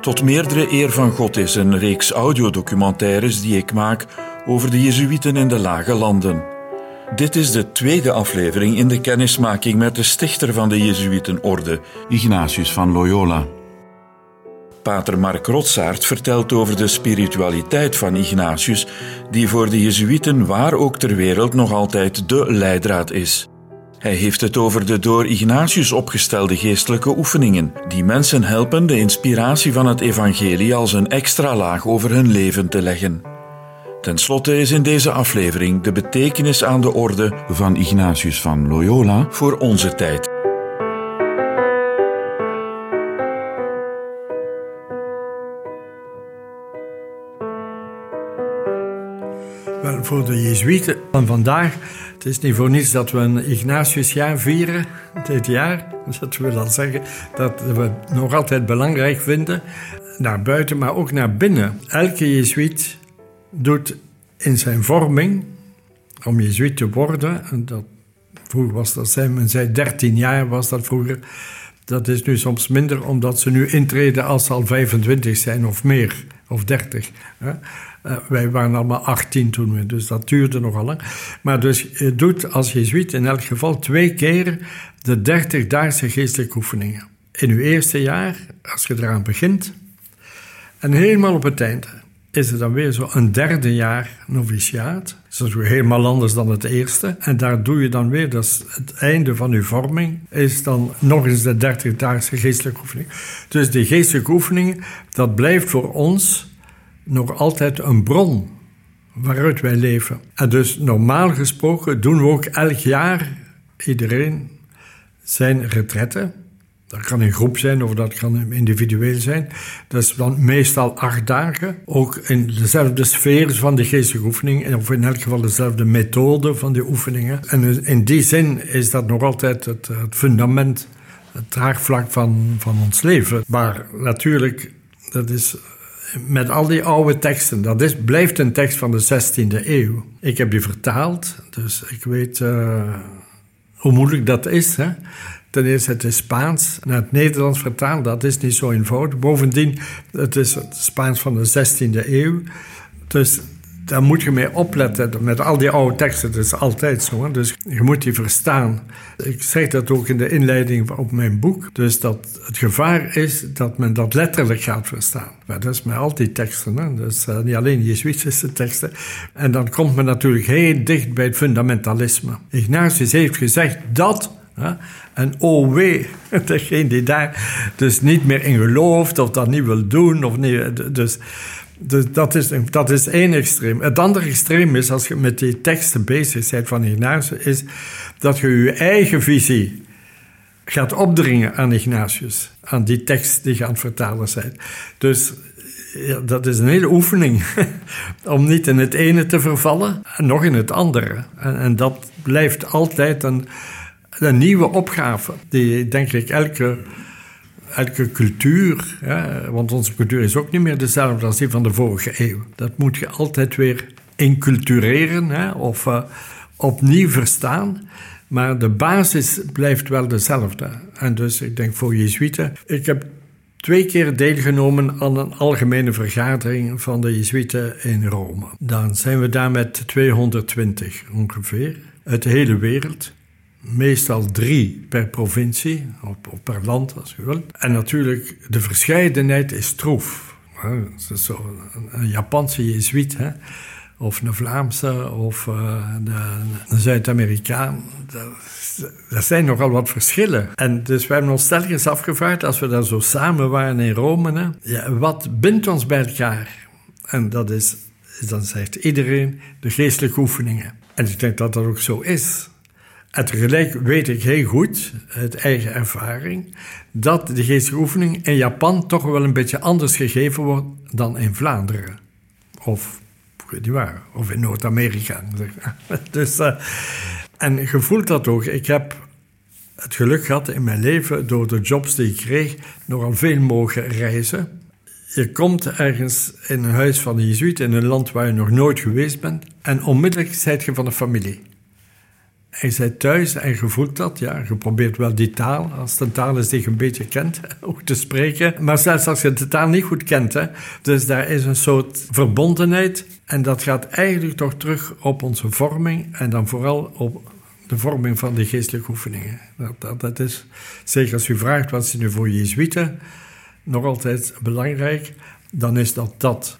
Tot meerdere eer van God is een reeks audiodocumentaires die ik maak over de Jezuïeten in de Lage Landen. Dit is de tweede aflevering in de kennismaking met de stichter van de Jezuïetenorde, Ignatius van Loyola. Pater Mark Rotsaert vertelt over de spiritualiteit van Ignatius, die voor de Jezuïeten waar ook ter wereld nog altijd de leidraad is. Hij heeft het over de door Ignatius opgestelde geestelijke oefeningen, die mensen helpen de inspiratie van het evangelie als een extra laag over hun leven te leggen. Ten slotte is in deze aflevering de betekenis aan de orde van Ignatius van Loyola voor onze tijd. Voor de Jezuïeten van vandaag, het is niet voor niets dat we een Ignatiusjaar vieren dit jaar. Dat wil dan zeggen dat we het nog altijd belangrijk vinden, naar buiten, maar ook naar binnen. Elke Jezuïet doet in zijn vorming, om Jezuïet te worden, en dat, vroeger was dat, men zei 13 jaar was dat vroeger, dat is nu soms minder, omdat ze nu intreden als ze al 25 zijn of meer, of 30. Hè. Uh, wij waren allemaal 18 toen, we, dus dat duurde nogal lang. Maar dus je doet als jezuïet in elk geval twee keer de 30 daagse geestelijke oefeningen. In uw eerste jaar, als je eraan begint, en helemaal op het einde is er dan weer zo een derde jaar noviciaat. Dat is helemaal anders dan het eerste. En daar doe je dan weer, is het einde van uw vorming, is dan nog eens de 30 daagse geestelijke oefening. Dus die geestelijke oefeningen, dat blijft voor ons nog altijd een bron waaruit wij leven. En dus normaal gesproken doen we ook elk jaar iedereen zijn retretten. Dat kan een groep zijn of dat kan individueel zijn. Dat is dan meestal acht dagen. Ook in dezelfde sfeer van de geestelijke oefening. Of in elk geval dezelfde methode van die oefeningen. En in die zin is dat nog altijd het, het fundament, het draagvlak van, van ons leven. Maar natuurlijk, dat is met al die oude teksten. Dat is, blijft een tekst van de 16e eeuw. Ik heb die vertaald, dus ik weet uh, hoe moeilijk dat is. Hè? Ten eerste, het is Spaans. Naar het Nederlands vertaald, dat is niet zo eenvoudig. Bovendien, het is het Spaans van de 16e eeuw. Dus daar moet je mee opletten. Met al die oude teksten, dat is altijd zo. Hè? Dus je moet die verstaan. Ik zeg dat ook in de inleiding op mijn boek. Dus dat het gevaar is dat men dat letterlijk gaat verstaan. Maar dat is met al die teksten. Hè? Dus uh, niet alleen Jezuïtische teksten. En dan komt men natuurlijk heel dicht bij het fundamentalisme. Ignatius heeft gezegd dat en oh wee, degene die daar dus niet meer in gelooft of dat niet wil doen. Of niet, dus dus dat is, dat is één extreem. Het andere extreem is, als je met die teksten bezig bent van Ignatius, is dat je je eigen visie gaat opdringen aan Ignatius. Aan die tekst die je aan vertalen bent. Dus dat is een hele oefening om niet in het ene te vervallen en nog in het andere. En, en dat blijft altijd een, een nieuwe opgave, die denk ik elke elke cultuur, want onze cultuur is ook niet meer dezelfde als die van de vorige eeuw. Dat moet je altijd weer incultureren hè, of uh, opnieuw verstaan. Maar de basis blijft wel dezelfde. En dus ik denk voor Jezuïeten. Ik heb twee keer deelgenomen aan een algemene vergadering van de Jezuïeten in Rome. Dan zijn we daar met 220 ongeveer, uit de hele wereld meestal drie per provincie, of, per land als je wil. En natuurlijk, de verscheidenheid is troef. Het is zo een, Japanse jezuïet, of een Vlaamse, of uh, een Zuid-Amerikaan. Er zijn nogal wat verschillen. En dus we hebben ons telkens afgevraagd, als we daar zo samen waren in Rome, hè, ja, wat bindt ons bij elkaar? En dat is, dan zegt iedereen, de geestelijke oefeningen. En ik denk dat dat ook zo is. En tegelijk weet ik heel goed, uit eigen ervaring, dat de geestelijke oefening in Japan toch wel een beetje anders gegeven wordt dan in Vlaanderen. Of, of in Noord-Amerika. Dus, uh, en je voelt dat ook. Ik heb het geluk gehad in mijn leven, door de jobs die ik kreeg, nogal veel mogen reizen. Je komt ergens in een huis van een jezuïet in een land waar je nog nooit geweest bent en onmiddellijk zijt je van de familie. Hij zei thuis en je voelt dat, ja. Je probeert wel die taal, als de taal is die je een beetje kent, ook te spreken. Maar zelfs als je de taal niet goed kent, hè. Dus daar is een soort verbondenheid. En dat gaat eigenlijk toch terug op onze vorming. En dan vooral op de vorming van die geestelijke oefeningen. Dat, dat, dat is, zeker als u vraagt wat is nu voor Jezuïeten nog altijd belangrijk, dan is dat dat.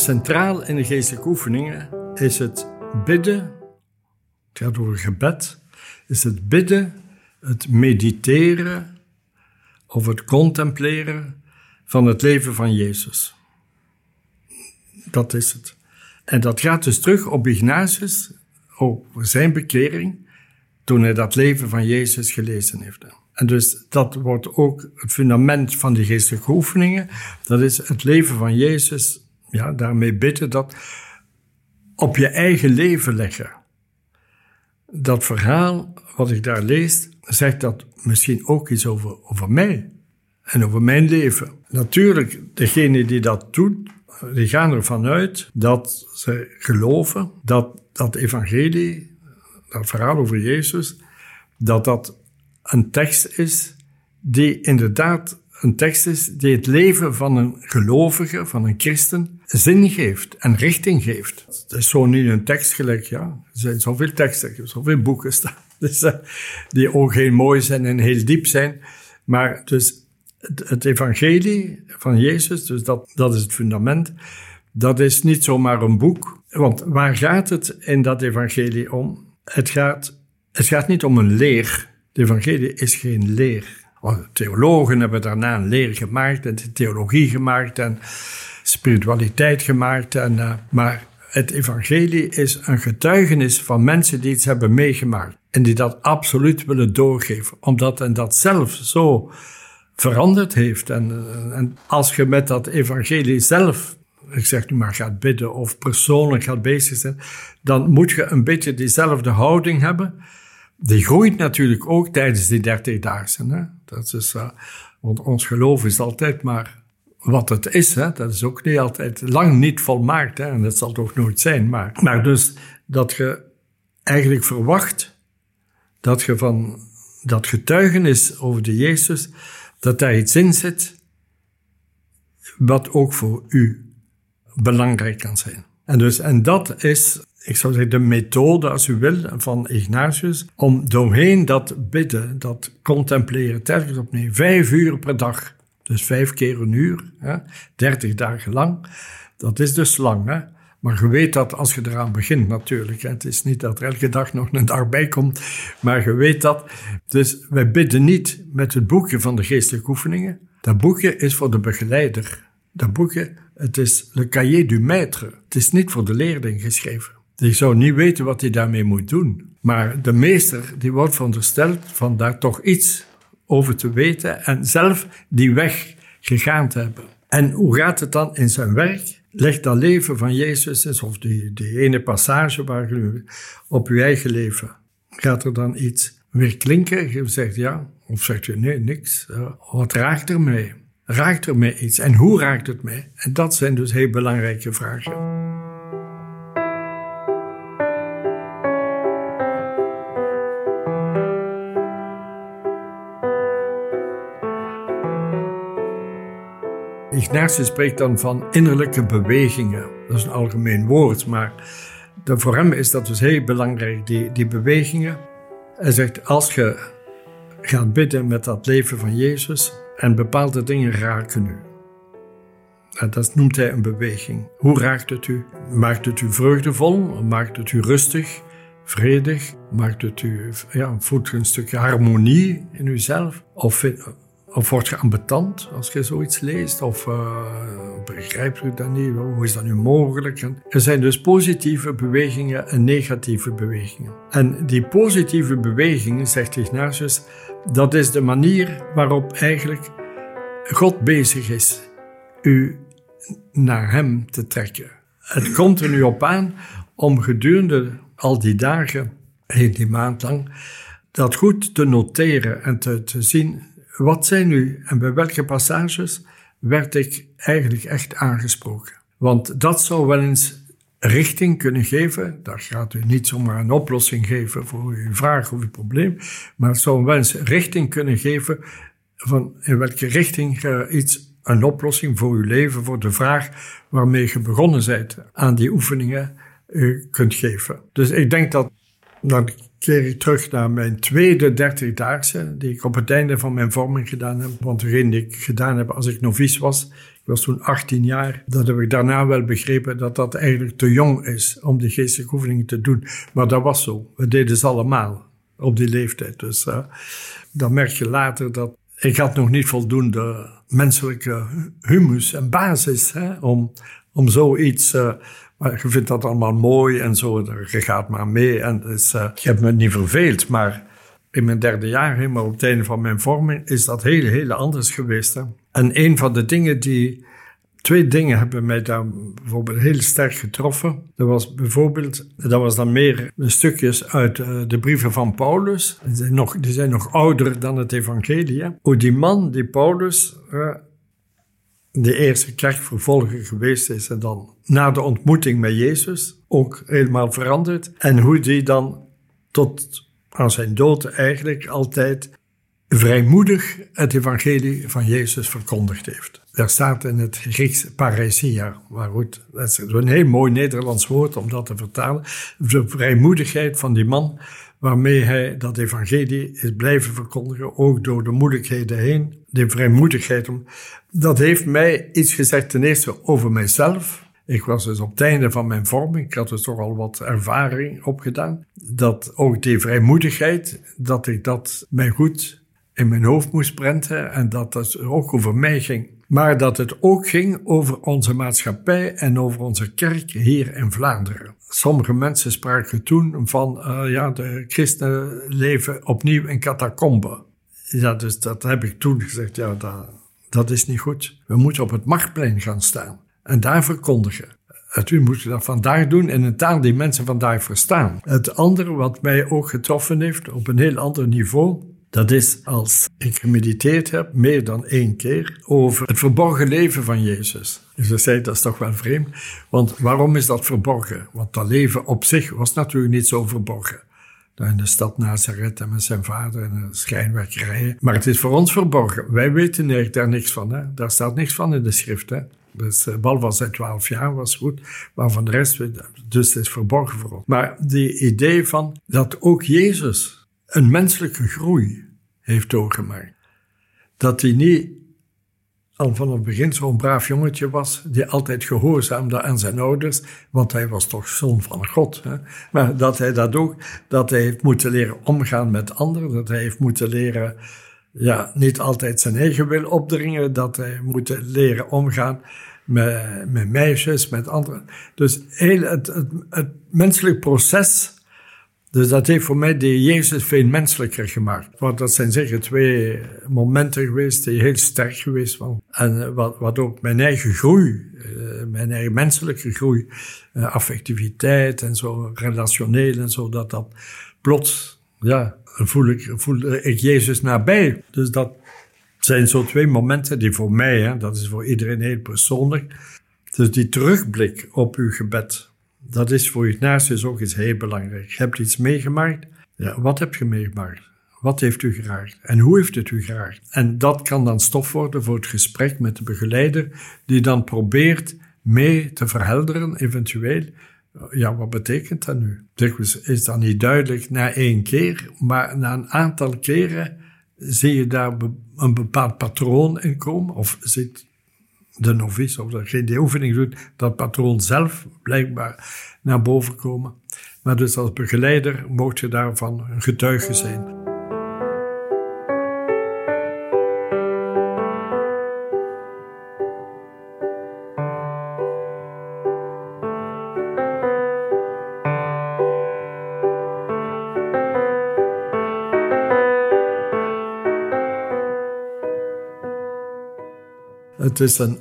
Centraal in de geestelijke oefeningen is het bidden, het gaat over gebed, is het bidden, het mediteren of het contempleren van het leven van Jezus. Dat is het. En dat gaat dus terug op Ignatius, op zijn bekering, toen hij dat leven van Jezus gelezen heeft. En dus dat wordt ook het fundament van de geestelijke oefeningen. Dat is het leven van Jezus ja, daarmee bidden dat op je eigen leven leggen. Dat verhaal wat ik daar lees, zegt dat misschien ook iets over, over mij en over mijn leven. Natuurlijk, degene die dat doet, die gaan ervan uit dat ze geloven dat dat evangelie, dat verhaal over Jezus, dat dat een tekst is die inderdaad een tekst is die het leven van een gelovige, van een christen, zin geeft en richting geeft. Het is zo niet een tekst gelijk, ja. Er zijn zoveel teksten, zoveel boeken staan, dus, uh, die ook heel mooi zijn en heel diep zijn. Maar dus het, het, evangelie van Jezus, dus dat, dat is het fundament, dat is niet zomaar een boek. Want waar gaat het in dat evangelie om? Het gaat, het gaat niet om een leer. Het evangelie is geen leer. Theologen hebben daarna een leer gemaakt en theologie gemaakt en spiritualiteit gemaakt. En, uh, maar het evangelie is een getuigenis van mensen die iets hebben meegemaakt. En die dat absoluut willen doorgeven. Omdat en dat zelf zo veranderd heeft. En, uh, en als je met dat evangelie zelf, ik zeg nu maar, gaat bidden of persoonlijk gaat bezig zijn, dan moet je een beetje diezelfde houding hebben die groeit natuurlijk ook tijdens die dertigdaagse. Dat is, uh, want ons geloof is altijd maar wat het is. Hè? Dat is ook niet altijd lang niet volmaakt. Hè? En dat zal toch nooit zijn. Maar, maar dus dat je eigenlijk verwacht dat je van dat getuigenis over de Jezus, dat daar iets in zit wat ook voor u belangrijk kan zijn. En, dus, en dat is ik zou zeggen, de methode, als u wil, van Ignatius, om doorheen dat bidden, dat contempleren, telkens opnieuw, vijf uur per dag, dus vijf keer een uur, hè, dertig dagen lang, dat is dus lang, hè. Maar je weet dat als je eraan begint natuurlijk. Het is niet dat er elke dag nog een dag bij komt, maar je weet dat. Dus wij bidden niet met het boekje van de geestelijke oefeningen. Dat boekje is voor de begeleider. Dat boekje, het is le cahier du maître. Het is niet voor de leerling geschreven. Die zou niet weten wat hij daarmee moet doen. Maar de meester die wordt verondersteld van daar toch iets over te weten en zelf die weg gegaan te hebben. En hoe gaat het dan in zijn werk? Leg dat leven van Jezus eens, of die, die ene passage waar op uw eigen leven. Gaat er dan iets weer klinken? Je zegt ja, of zegt u nee, niks. Wat raakt er mee? Raakt er mee iets? En hoe raakt het mee? En dat zijn dus heel belangrijke vragen. Ignatius spreekt dan van innerlijke bewegingen. Dat is een algemeen woord, maar voor hem is dat dus heel belangrijk, die, die bewegingen. Hij zegt, als je gaat bidden met dat leven van Jezus en bepaalde dingen raken u. Dat noemt hij een beweging. Hoe raakt het u? Maakt het u vreugdevol? Maakt het u rustig? Vredig? Maakt het u, ja, voelt een stukje harmonie in uzelf? Of Of word je ambetant als je zoiets leest? Of uh, begrijp je dat niet? Hoe is dat nu mogelijk? er zijn dus positieve bewegingen en negatieve bewegingen. En die positieve bewegingen, zegt Ignatius, dat is de manier waarop eigenlijk God bezig is u naar Hem te trekken. Het komt er nu op aan om gedurende al die dagen, die maand lang, dat goed te noteren en te, te zien wat zijn nu en bij welke passages werd ik eigenlijk echt aangesproken. Want dat zou wel eens richting kunnen geven. Dat gaat u niet zomaar een oplossing geven voor uw vraag of uw probleem, maar het zou wel eens richting kunnen geven van in welke richting iets, een oplossing voor uw leven, voor de vraag waarmee je begonnen bent aan die oefeningen, u kunt geven. Dus ik denk dat dan keer ik terug naar mijn tweede dertigdaagse, die ik op het einde van mijn vorming gedaan heb. Want degene die ik gedaan heb als ik novice was, ik was toen 18 jaar, dat heb ik daarna wel begrepen dat dat eigenlijk te jong is om die geestelijke oefeningen te doen. Maar dat was zo. We deden ze allemaal op die leeftijd. Dus uh, dan merk je later dat ik had nog niet voldoende menselijke humus en basis hè, om, om zoiets uh, je vindt dat allemaal mooi en zo. Je gaat maar mee. En dus, uh, ik me niet verveeld. Maar in mijn derde jaar, helemaal op het einde van mijn vorming, is dat heel, heel anders geweest. Hè. En een van de dingen die. Twee dingen hebben mij daar bijvoorbeeld heel sterk getroffen. Dat was bijvoorbeeld, dat was dan meer stukjes uit uh, de brieven van Paulus. Die zijn, nog, die zijn nog ouder dan het evangelie. Hoe die man, die Paulus, uh, de eerste kerkvervolger geweest is en dan na de ontmoeting met Jezus ook helemaal veranderd. En hoe die dan tot aan zijn dood eigenlijk altijd vrijmoedig het evangelie van Jezus verkondigd heeft. Daar staat in het Grieks parousia, maar goed, dat is een heel mooi Nederlands woord om dat te vertalen. De vrijmoedigheid van die man waarmee hij dat evangelie is blijven verkondigen, ook door de moeilijkheden heen. De vrijmoedigheid. Dat heeft mij iets gezegd ten eerste over mijzelf. Ik was dus op het einde van mijn vorming, ik had dus toch al wat ervaring opgedaan. Dat ook die vrijmoedigheid, dat ik dat mij goed in mijn hoofd moest prenten en dat het ook over mij ging. Maar dat het ook ging over onze maatschappij en over onze kerk hier in Vlaanderen. Sommige mensen spraken toen van, uh, ja, de christenen leven opnieuw in catacomben. Ja, dus dat heb ik toen gezegd, ja, dat, dat is niet goed. We moeten op het marktplein gaan staan en daar verkondigen. Het, u moet dat vandaag doen in een taal die mensen vandaag verstaan. Het andere wat mij ook getroffen heeft op een heel ander niveau, dat is als ik gemediteerd heb, meer dan één keer, over het verborgen leven van Jezus. Dus je zei, dat is toch wel vreemd. Want waarom is dat verborgen? Want dat leven op zich was natuurlijk niet zo verborgen. in de stad Nazareth en met zijn vader en schijnwerkerijen. Maar het is voor ons verborgen. Wij weten daar niks van. Hè? Daar staat niks van in de schrift. Hè? Dus uh, behalve zijn twaalf jaar was goed. Maar van de rest, dus het is verborgen voor ons. Maar die idee van dat ook Jezus een menselijke groei heeft doorgemaakt. Dat hij niet al van het begin zo'n braaf jongetje was, die altijd gehoorzaamde aan zijn ouders, want hij was toch zoon van God. Hè? Maar dat hij dat ook, dat hij heeft moeten leren omgaan met anderen, dat hij heeft moeten leren, ja, niet altijd zijn eigen wil opdringen, dat hij moet leren omgaan met, met meisjes, met anderen. Dus heel het, het, het menselijk proces dus dat heeft voor mij de Jezus veel menselijker gemaakt. Want dat zijn zeker twee momenten geweest die heel sterk geweest waren. En eh, wat, wat ook mijn eigen groei, eh, mijn eigen menselijke groei, eh, affectiviteit en zo, relationeel en zo, dat dat plots, ja, voel ik, voel ik Jezus nabij. Dus dat zijn zo twee momenten die voor mij, hè, dat is voor iedereen heel persoonlijk, dus die terugblik op uw gebed dat is voor Ignatius ook iets heel belangrijk. Je hebt iets meegemaakt. Ja, wat heb je meegemaakt? Wat heeft u geraakt? En hoe heeft het u geraakt? En dat kan dan stof worden voor het gesprek met de begeleider, die dan probeert mee te verhelderen, eventueel. Ja, wat betekent dat nu? Is dat niet duidelijk na één keer, maar na een aantal keren zie je daar een bepaald patroon in komen, of zit de novice of dat geen oefening doet, dat patroon zelf blijkbaar naar boven komen. Maar dus als begeleider mocht je daarvan een getuige zijn. Het is een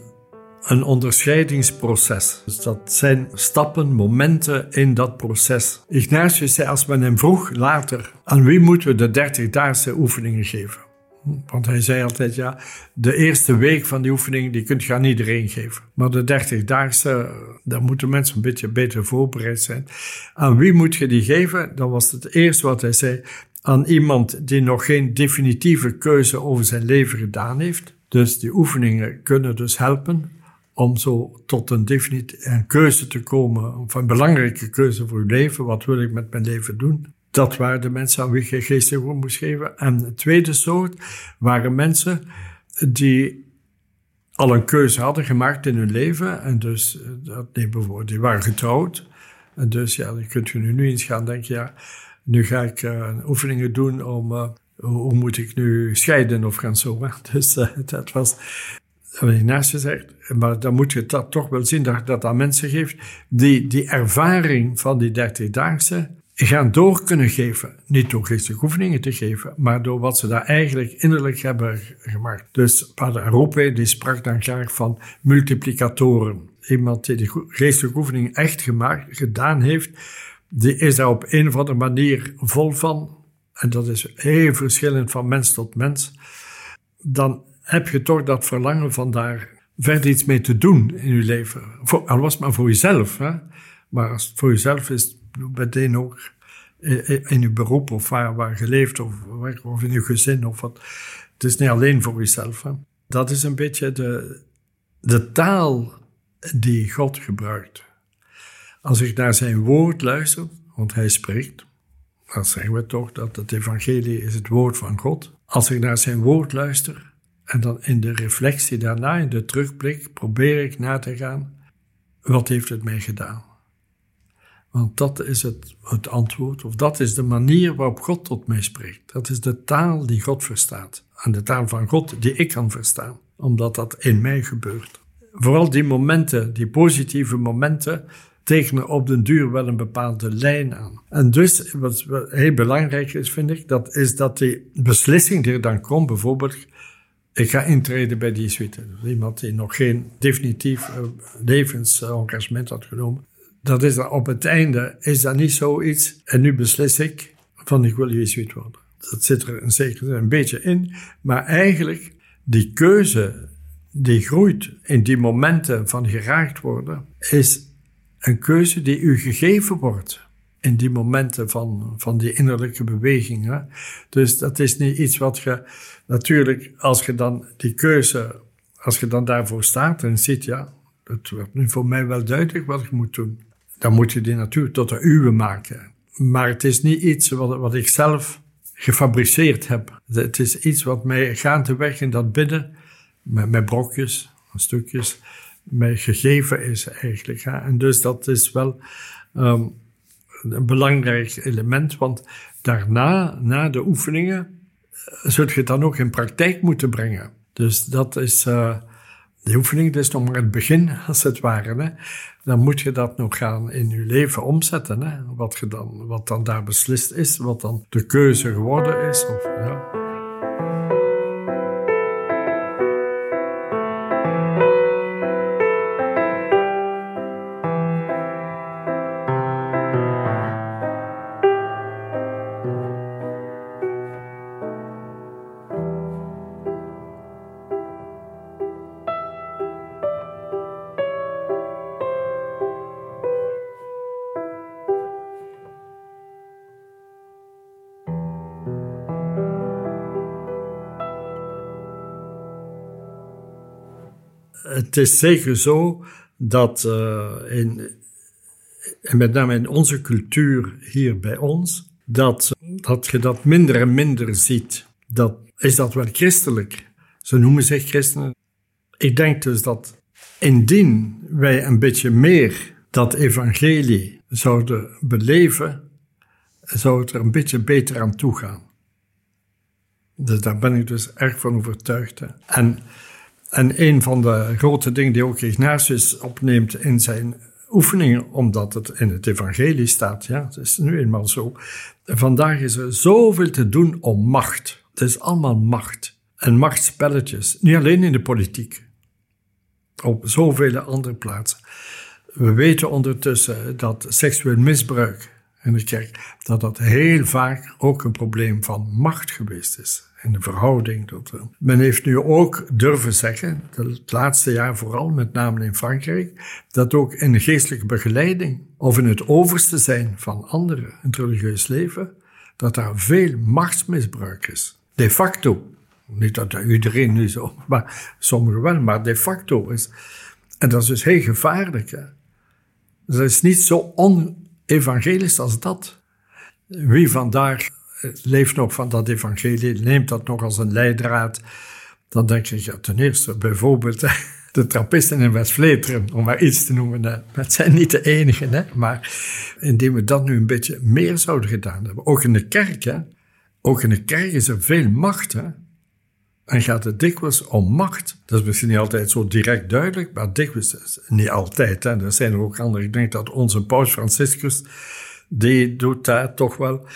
een onderscheidingsproces. Dus dat zijn stappen, momenten in dat proces. Ignatius zei, als men hem vroeg later, aan wie moeten we de dertigdaagse oefeningen geven? Want hij zei altijd, ja, de eerste week van die oefening, die kunt je aan iedereen geven. Maar de dertigdaagse, daar moeten mensen een beetje beter voorbereid zijn. Aan wie moet je die geven? Dat was het eerste wat hij zei. Aan iemand die nog geen definitieve keuze over zijn leven gedaan heeft. Dus die oefeningen kunnen dus helpen om zo tot een, een keuze te komen, een belangrijke keuze voor je leven. Wat wil ik met mijn leven doen? Dat waren de mensen aan wie je geestelijk moest geven. En de tweede soort waren mensen die al een keuze hadden gemaakt in hun leven. En dus, dat, nee, bijvoorbeeld, die waren getrouwd. En dus, ja, dan kunt je nu eens gaan denken, ja, nu ga ik uh, oefeningen doen om, uh, hoe moet ik nu scheiden of gaan zo. Dus dat was, dat ik naast gezegd. Maar dan moet je dat toch wel zien, dat dat aan mensen geeft die die ervaring van die 30-daagse gaan door kunnen geven. Niet door geestelijke oefeningen te geven, maar door wat ze daar eigenlijk innerlijk hebben gemaakt. Dus Pater Arope die sprak dan graag van multiplicatoren. Iemand die de geestelijke oefening echt gemaakt, gedaan heeft, die is daar op een of andere manier vol van. En dat is heel verschillend van mens tot mens. Dan heb je toch dat verlangen van daar verder iets mee te doen in je leven. Voor, al was het maar voor jezelf. Hè? Maar als het voor jezelf is, meteen ook in je beroep of waar, waar je leeft of, of in je gezin of wat. Het is niet alleen voor jezelf. Hè. Dat is een beetje de, de taal die God gebruikt. Als ik naar zijn woord luister, want hij spreekt, dan zeggen we toch dat het evangelie is het woord van God. Als ik naar zijn woord luister en dan in de reflectie daarna, in de terugblik, probeer ik na te gaan, wat heeft het mij gedaan? Want dat is het, het antwoord, of dat is de manier waarop God tot mij spreekt. Dat is de taal die God verstaat. En de taal van God die ik kan verstaan, omdat dat in mij gebeurt. Vooral die momenten, die positieve momenten, tekenen op den duur wel een bepaalde lijn aan. En dus, wat heel belangrijk is, vind ik, dat is dat die beslissing die er dan komt, bijvoorbeeld, ik ga intreden bij die suite. Iemand die nog geen definitief uh, levensengagement had genomen dat is dan op het einde, is dat niet zoiets. En nu beslis ik van ik wil jezuïet worden. Dat zit er in zekere een beetje in. Maar eigenlijk, die keuze die groeit in die momenten van geraakt worden, is een keuze die u gegeven wordt. In die momenten van, van die innerlijke beweging. Dus dat is niet iets wat je, natuurlijk, als je dan die keuze, als je dan daarvoor staat en ziet, ja, het wordt nu voor mij wel duidelijk wat ik moet doen dan moet je die natuurlijk tot de uwe maken. Maar het is niet iets wat, wat ik zelf gefabriceerd heb. Het is iets wat mij gaandeweg in dat bidden, met, met brokjes, stukjes, mij gegeven is eigenlijk. En dus dat is wel um, een belangrijk element, want daarna, na de oefeningen, eh, zult je het dan ook in praktijk moeten brengen. Dus dat is, uh, die oefening is nog maar het begin, als het ware. Hè. Dan moet je dat nog gaan in je leven omzetten. Hè. Wat, je dan, wat dan daar beslist is, wat dan de keuze geworden is. Of, ja. Het is zeker zo dat uh, in, en met name in onze cultuur hier bij ons, dat, dat je dat minder en minder ziet. Dat, is dat wel christelijk? Ze noemen zich christenen. Ik denk dus dat indien wij een beetje meer dat evangelie zouden beleven, zou het er een beetje beter aan toe gaan. Dus daar ben ik dus erg van overtuigd. En en een van de grote dingen die ook Ignatius opneemt in zijn oefeningen, omdat het in het evangelie staat, ja, het is nu eenmaal zo. Vandaag is er zoveel te doen om macht. Het is allemaal macht. En machtspelletjes, niet alleen in de politiek. op zoveel andere plaatsen. We weten ondertussen dat seksueel misbruik in de kerk, dat dat heel vaak ook een probleem van macht geweest is. In de verhouding tot. Men heeft nu ook durven zeggen, het laatste jaar vooral, met name in Frankrijk, dat ook in de geestelijke begeleiding of in het overste zijn van anderen in het religieus leven, dat daar veel machtsmisbruik is. De facto. Niet dat iedereen nu zo, maar sommigen wel, maar de facto is. En dat is dus heel gevaarlijk. Dat is niet zo onevangelisch als dat. Wie vandaag leeft nog van dat evangelie, neemt dat nog als een leidraad, dan denk ik, ja, ten eerste bijvoorbeeld de trappisten in West-Vleteren, om maar iets te noemen. Hè. Het zijn niet de enigen, hè. maar indien we dat nu een beetje meer zouden gedaan hebben, ook in de kerk, hè. ook in de kerk is er veel macht. Hè. En gaat het dikwijls om macht. Dat is misschien niet altijd zo direct duidelijk, maar dikwijls, niet altijd. Hè. Er zijn er ook anderen. Ik denk dat onze paus Franciscus, die doet daar toch wel,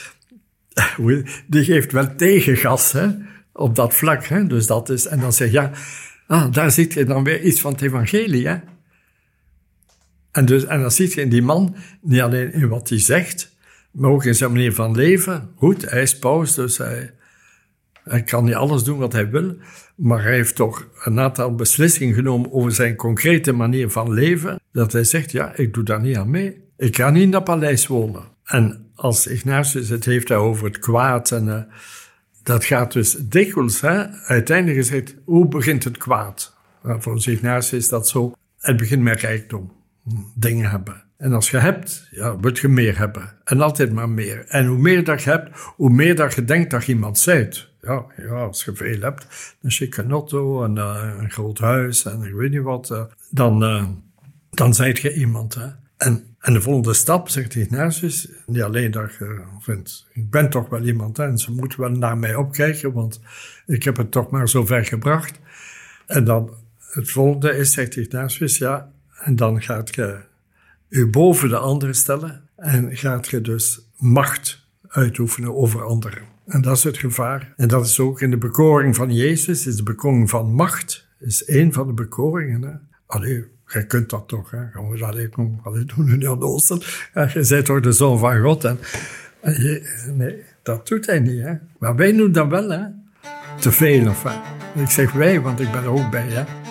die geeft wel tegengas hè, op dat vlak. Hè. Dus dat is, en dan zeg je, ja, ah, daar ziet je dan weer iets van het evangelie. En, dus, en dan ziet je in die man, niet alleen in wat hij zegt, maar ook in zijn manier van leven. Goed, hij is paus, dus hij, hij kan niet alles doen wat hij wil, maar hij heeft toch een aantal beslissingen genomen over zijn concrete manier van leven, dat hij zegt, ja, ik doe daar niet aan mee. Ik ga niet in dat paleis wonen. En als Ignatius het heeft over het kwaad, en uh, dat gaat dus dikwijls, hè, uiteindelijk gezegd, hoe begint het kwaad? Nou, volgens Ignatius is dat zo, het begint met rijkdom, dingen hebben. En als je hebt, ja, moet je meer hebben. En altijd maar meer. En hoe meer dat je hebt, hoe meer dat je denkt dat je iemand zijt. Ja, ja, als je veel hebt, een chique auto en uh, een groot huis en ik weet niet wat, uh, dan, uh, dan je iemand. Hè? En, en de volgende stap, zegt Ignatius, niet alleen dat je vindt, ik ben toch wel iemand en ze moeten wel naar mij opkijken, want ik heb het toch maar zo ver gebracht. En dan het volgende is, zegt Ignatius, ja, en dan gaat je u boven de anderen stellen en gaat je dus macht uitoefenen over anderen. En dat is het gevaar. En dat is ook in de bekoring van Jezus, is de bekoring van macht, is één van de bekoringen. Hè? Allee, jij kunt dat toch, hè? we dat doen, allee, doen nu aan Oosten. Ja, je bent toch de zoon van God. En, je, nee, dat doet hij niet. Hè? Maar wij doen dat wel, hè? te veel. Of, hè? Ik zeg wij, want ik ben er ook bij. Hè?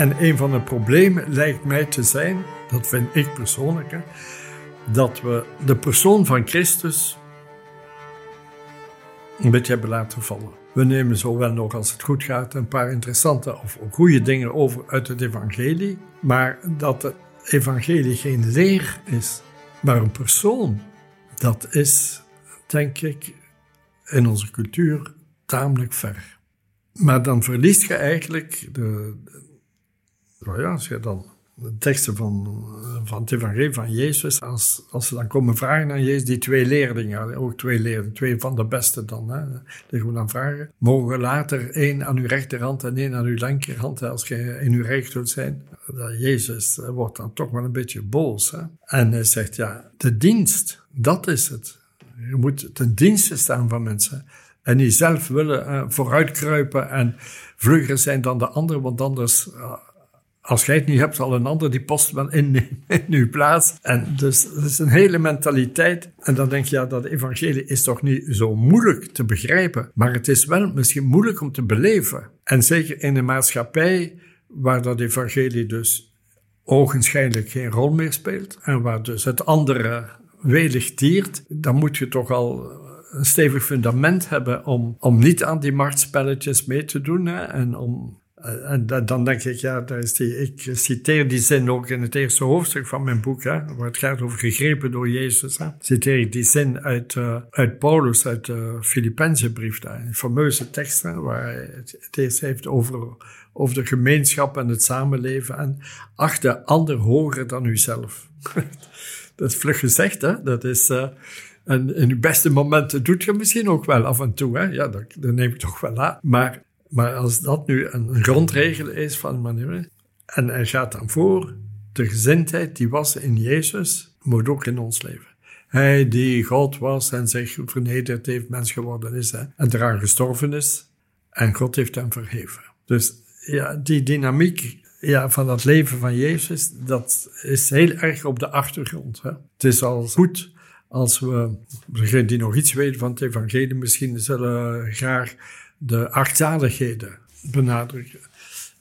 En een van de problemen lijkt mij te zijn, dat vind ik persoonlijk, dat we de persoon van Christus een beetje hebben laten vallen. We nemen zowel nog als het goed gaat een paar interessante of goede dingen over uit het evangelie, maar dat het evangelie geen leer is, maar een persoon, dat is, denk ik, in onze cultuur tamelijk ver. Maar dan verliest je eigenlijk de, ja, als je dan de teksten van, van het evangelie van Jezus, als, als ze dan komen vragen aan Jezus, die twee leerlingen, ook twee leerlingen, twee van de beste dan, hè, die gaan dan vragen, mogen later één aan uw rechterhand en één aan uw linkerhand, als je in uw recht wilt zijn. Jezus wordt dan toch wel een beetje boos. Hè? En hij zegt, ja, de dienst, dat is het. Je moet ten dienste staan van mensen. En niet zelf willen uh, vooruitkruipen en vlugger zijn dan de ander, want anders... Uh, als jij het niet hebt, zal een ander die post wel in, in uw plaats. En dus dat is een hele mentaliteit. En dan denk je, ja, dat evangelie is toch niet zo moeilijk te begrijpen. Maar het is wel misschien moeilijk om te beleven. En zeker in een maatschappij waar dat evangelie dus ogenschijnlijk geen rol meer speelt. En waar dus het andere welig tiert. Dan moet je toch al een stevig fundament hebben om, om niet aan die machtspelletjes mee te doen. Hè, en om en dan denk ik, ja, daar is die, ik citeer die zin ook in het eerste hoofdstuk van mijn boek, hè, waar het gaat over gegrepen door Jezus. Hè. Citeer ik die zin uit, uh, uit Paulus, uit de Filipijnse brief, daar, een fameuze tekst, waar hij het, eerst heeft over, over de gemeenschap en het samenleven. En acht de ander hoger dan uzelf. dat is vlug gezegd, hè? Dat is... Uh, en in je beste momenten doet je misschien ook wel af en toe, hè? Ja, dat, dat neem ik toch wel aan. Maar, maar als dat nu een grondregel is van manier... En hij gaat dan voor, de gezindheid die was in Jezus, moet ook in ons leven. Hij die God was en zich vernederd heeft, mens geworden is hè, en eraan gestorven is. En God heeft hem verheven. Dus ja, die dynamiek ja, van het leven van Jezus, dat is heel erg op de achtergrond. Hè. Het is al goed als we, degenen die nog iets weten van het evangelie, misschien zullen graag de achtzaligheden benadrukken.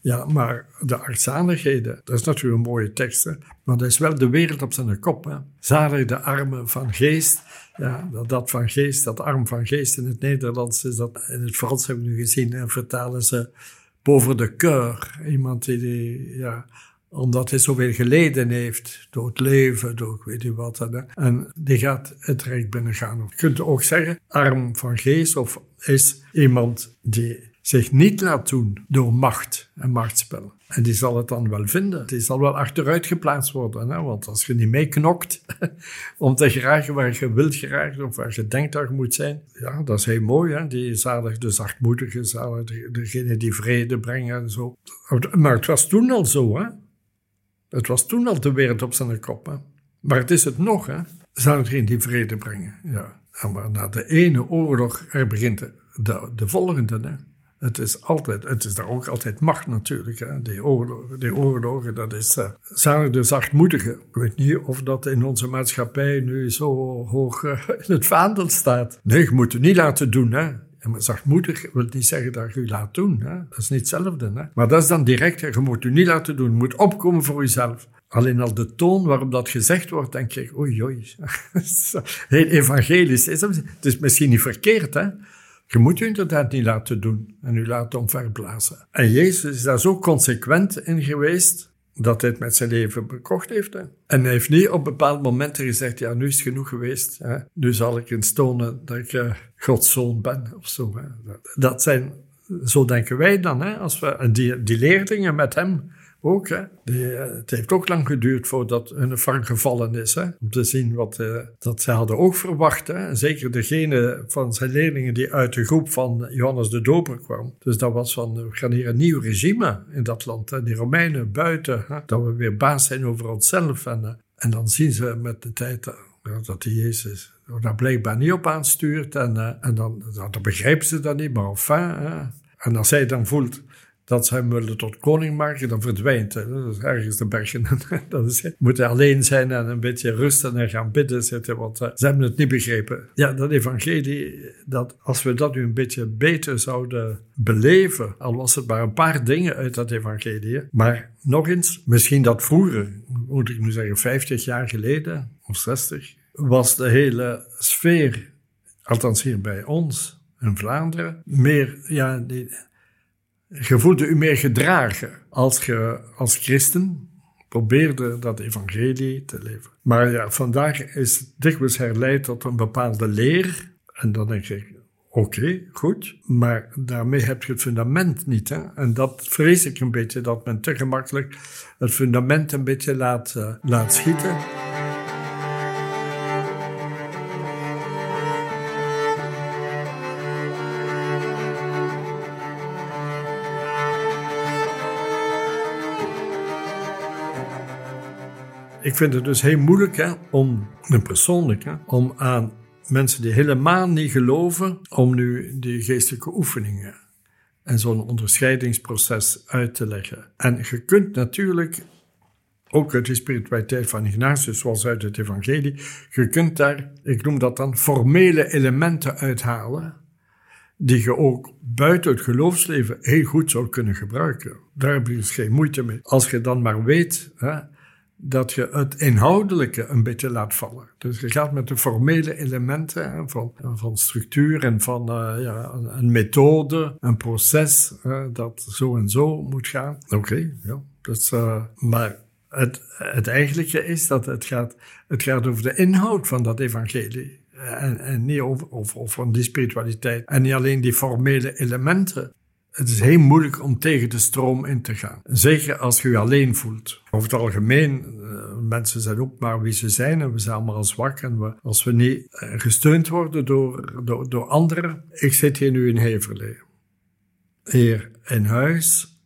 Ja, maar de artzaligheden, dat is natuurlijk een mooie tekst, maar dat is wel de wereld op zijn kop. Hè? Zalig de armen van geest. Ja, dat van geest, dat arm van geest in het Nederlands is dat, in het Frans hebben we nu gezien, en vertalen ze boven de keur. Iemand die, ja, omdat hij zoveel geleden heeft door het leven, door weet je wat. En die gaat het rijk binnengaan. Je kunt ook zeggen, arm van geest, of is iemand die zich niet laat doen door macht en machtsspel. En die zal het dan wel vinden. Die zal wel achteruit geplaatst worden. Hè? Want als je niet meeknokt om te geraken waar je wilt geraken of waar je denkt dat je moet zijn, ja, dat is heel mooi. Hè? Die zalig, de zachtmoedige, zalig, degene die vrede brengen en zo. Maar het was toen al zo, hè? Het was toen al de wereld op zijn kop, hè? Maar het is het nog, hè? Zou degene die vrede brengen, ja. maar na de ene oorlog, er begint de, de volgende, hè? Het is altijd, het is daar ook altijd macht natuurlijk. Hè. Die, oorlogen, die oorlogen, dat is uh, zalig de zachtmoedige. Ik weet niet of dat in onze maatschappij nu zo hoog uh, in het vaandel staat. Nee, je moet het niet laten doen. Hè. Maar zachtmoedig wil niet zeggen dat je laat doen. Hè. Dat is niet hetzelfde. Hè. Maar dat is dan direct, je moet het niet laten doen. Je moet opkomen voor jezelf. Alleen al de toon waarop dat gezegd wordt, denk ik, oei, oei. Heel evangelisch. Het is misschien niet verkeerd, hè. Je moet je inderdaad niet laten doen en u laten omverblazen. En Jezus is daar zo consequent in geweest dat hij het met zijn leven bekocht heeft. Hè. En hij heeft niet op bepaalde momenten gezegd, ja, nu is het genoeg geweest. Hè. Nu zal ik eens tonen dat ik uh, Gods zoon ben of zo. Hè. Dat zijn, zo denken wij dan, hè, als we, die, die leerlingen met hem, ook. Hè. Eh, het heeft ook lang geduurd voordat hun vang gevallen is. Hè, om te zien wat uh, dat ze hadden ook verwacht. Hè. Zeker degene van zijn leerlingen die uit de groep van Johannes de Doper kwam. Dus dat was van, we gaan hier een nieuw regime in dat land. Hè. Die Romeinen buiten. Hè. Dat we weer baas zijn over onszelf. En, uh, en dan zien ze met de tijd dat die Jezus daar blijkbaar niet op aanstuurt. En, en dan, dan begrijpen ze dat niet, maar enfin. Hè. En als hij dan voelt dat hem willen tot koning maken, dan verdwijnt hij. Dat is ergens de bergen. is, moet alleen zijn en een beetje rusten en gaan bidden zitten, want uh, ze hebben het niet begrepen. Ja, dat evangelie, dat als we dat nu een beetje beter zouden beleven, al was het maar een paar dingen uit dat evangelie, maar nog eens, misschien dat vroeger, moet ik nu zeggen, 50 jaar geleden of 60, was de hele sfeer, althans hier bij ons in Vlaanderen, meer, ja, die, je voelde u meer gedragen als je als christen probeerde dat evangelie te leven. Maar ja, vandaag is het dikwijls herleid tot een bepaalde leer. En dan denk ik, oké, goed, maar daarmee heb je het fundament niet. Hè? En dat vrees ik een beetje, dat men te gemakkelijk het fundament een beetje laat, uh, laat schieten. Ik vind het dus heel moeilijk hè, om, persoonlijk, hè, om aan mensen die helemaal niet geloven, om nu die geestelijke oefeningen en zo'n onderscheidingsproces uit te leggen. En je kunt natuurlijk, ook uit de spiritualiteit van Ignatius, zoals uit het evangelie, je kunt daar, ik noem dat dan, formele elementen uithalen, die je ook buiten het geloofsleven heel goed zou kunnen gebruiken. Daar heb je dus geen moeite mee. Als je dan maar weet, hè, dat je het inhoudelijke een beetje laat vallen. Dus je gaat met de formele elementen van, van structuur en van uh, ja, een methode, een proces dat zo en zo moet gaan. Oké, ja. Dus, uh, maar het, het eigenlijke is dat het gaat, het gaat over de inhoud van dat evangelie. En, en niet over, over, over die spiritualiteit. En niet alleen die formele elementen Het is heel moeilijk om tegen de stroom in te gaan. Zeker als je je alleen voelt. Over het algemeen, uh, mensen zijn ook maar wie ze zijn en we zijn allemaal zwak. En we, als we niet uh, gesteund worden door, door, door anderen. Ik zit hier nu in Heverlee. Hier in huis,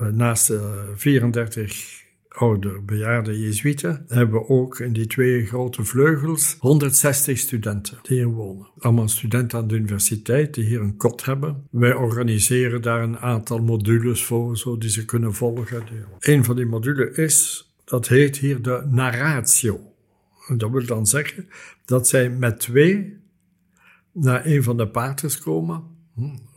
uh, naast de 34 oude bejaarde Jezuïeten, hebben we ook in die twee grote vleugels 160 studenten die hier wonen. Allemaal studenten aan de universiteit die hier een kot hebben. Wij organiseren daar een aantal modules voor, zo die ze kunnen volgen. Een van die modules is, dat heet hier de narratio. Dat wil dan zeggen dat zij met twee naar een van de paters komen.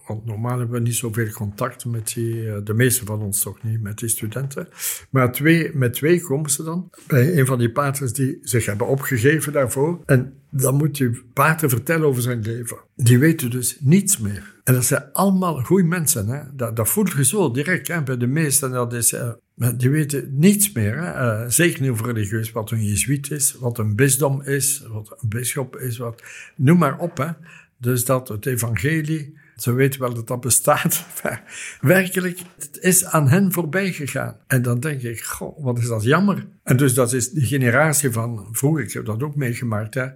Want normaal hebben we niet zoveel contact met die, eh, de meeste van ons toch niet, met die studenten. Maar twee, met twee komen ze dan bij een van die paters die zich hebben opgegeven daarvoor. En dan moet die pater vertellen over zijn leven. Die weten dus niets meer. En dat zijn allemaal goede mensen. Hè? Dat, dat je zo direct hè? bij de meesten. Dat is, uh, die weten niets meer. Hè? Uh, zeker niet over religieus, wat een jezuïet is, wat een bisdom is, wat een bisschop is. Wat, noem maar op. Hè? Dus dat het evangelie ze weten wel dat dat bestaat. Maar werkelijk, het is aan hen voorbij gegaan. En dan denk ik, goh, wat is dat jammer. En dus dat is die generatie van vroeger, ik heb dat ook meegemaakt, hè,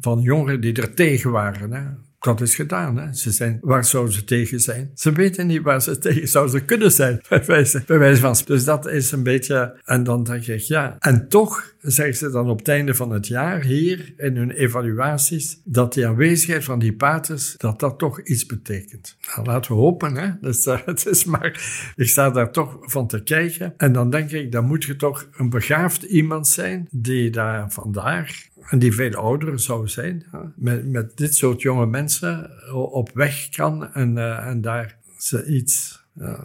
van jongeren die er tegen waren. Hè dat is gedaan. Hè. Ze zijn, waar zouden ze tegen zijn? Ze weten niet waar ze tegen zouden kunnen zijn, bij wijze, bij. Dus dat is een beetje. En dan denk ik, ja. En toch zeggen ze dan op het einde van het jaar hier in hun evaluaties dat die aanwezigheid van die paters, dat dat toch iets betekent. Nou, laten we hopen, hè. Dus, uh, het is maar, ik sta daar toch van te kijken. En dan denk ik, dan moet je toch een begaafd iemand zijn die daar vandaag en die veel ouder zou zijn, met, met dit soort jonge mensen op weg kan en, uh, en daar ze iets.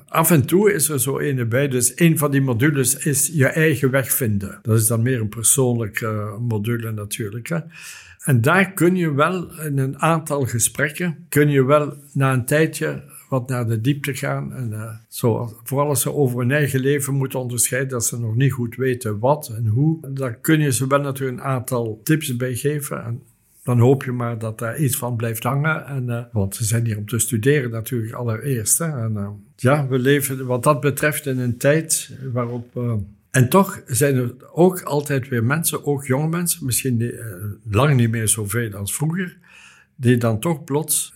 Af en toe is er zo een bij. Dus een van die modules is je eigen weg vinden. Dat is dan meer een persoonlijke uh, module natuurlijk. Hè. En daar kun je wel in een aantal gesprekken, kun je wel na een tijdje wat naar de diepte gaan. En uh, zo, vooral als ze over hun eigen leven moeten onderscheiden, dat ze nog niet goed weten wat en hoe, dan kun je ze wel natuurlijk een aantal tips bij geven. En dan hoop je maar dat daar iets van blijft hangen. En, uh, want ze zijn hier om te studeren natuurlijk allereerst. En, uh, ja, we leven wat dat betreft in een tijd waarop... en toch zijn er ook altijd weer mensen, ook jonge mensen, misschien lang niet meer zoveel als vroeger, die dan toch plots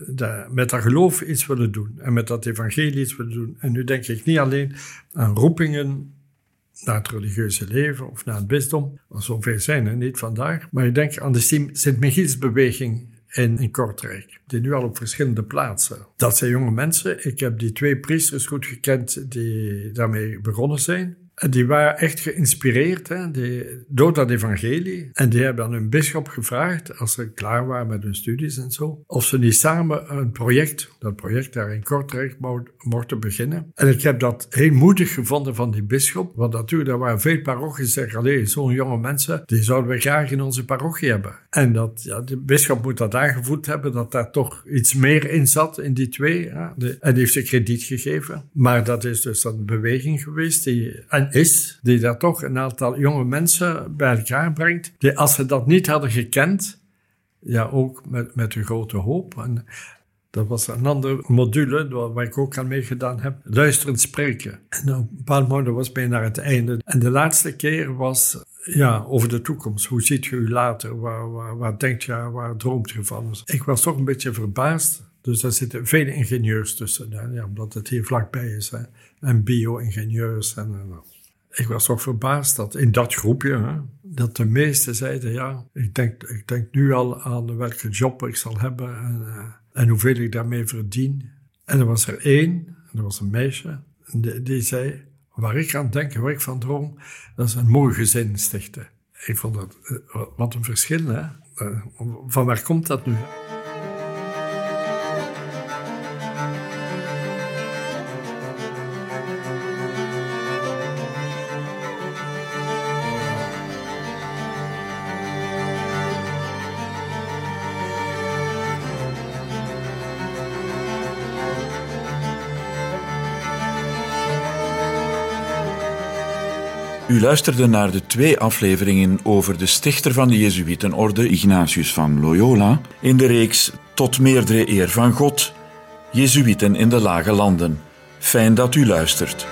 met dat geloof iets willen doen en met dat evangelie iets willen doen. En nu denk ik niet alleen aan roepingen naar het religieuze leven of naar het bisdom, want zoveel zijn er niet vandaag, maar ik denk aan de Sint-Michielsbeweging in, in Kortrijk, die nu al op verschillende plaatsen. Dat zijn jonge mensen. Ik heb die twee priesters goed gekend die daarmee begonnen zijn. Die waren echt geïnspireerd hè, die, door dat evangelie. En die hebben aan hun bischop gevraagd, als ze klaar waren met hun studies en zo, of ze niet samen een project, dat project daar in Kortrijk, mochten beginnen. En ik heb dat heel moedig gevonden van die bischop, want natuurlijk, er waren veel parochies die zeggen, zo'n jonge mensen, die zouden we graag in onze parochie hebben. En dat, ja, de bischop moet dat aangevoeld hebben, dat daar toch iets meer in zat, in die twee. Ja, de, en die heeft ze krediet gegeven. Maar dat is dus een beweging geweest die... is, die daar toch een aantal jonge mensen bij elkaar brengt, die als ze dat niet hadden gekend, ja, ook met, met een grote hoop. En dat was een andere module waar ik ook aan meegedaan heb. Luisterend spreken. En op een bepaald moment was bijna naar het einde. En de laatste keer was ja, over de toekomst. Hoe ziet je u later? Waar, waar, denkt je, waar droomt je van? Ik was toch een beetje verbaasd. Dus daar zitten vele ingenieurs tussen. Omdat het hier vlakbij is. Hè? En bio-ingenieurs. En, en, ik was toch verbaasd dat in dat groepje, hè, dat de meesten zeiden, ja, ik denk, ik denk nu al aan welke job ik zal hebben en, uh, en hoeveel ik daarmee verdien. En er was er één, dat was een meisje, die, zei, waar ik aan denk, waar ik van droom, dat is een mooi gezin stichten. Ik vond dat, uh, wat een verschil, hè. Uh, van waar komt dat nu? U luisterde naar de twee afleveringen over de stichter van de Jezuïtenorde, Ignatius van Loyola, in de reeks Tot meerdere eer van God, Jezuïten in de Lage Landen. Fijn dat u luistert.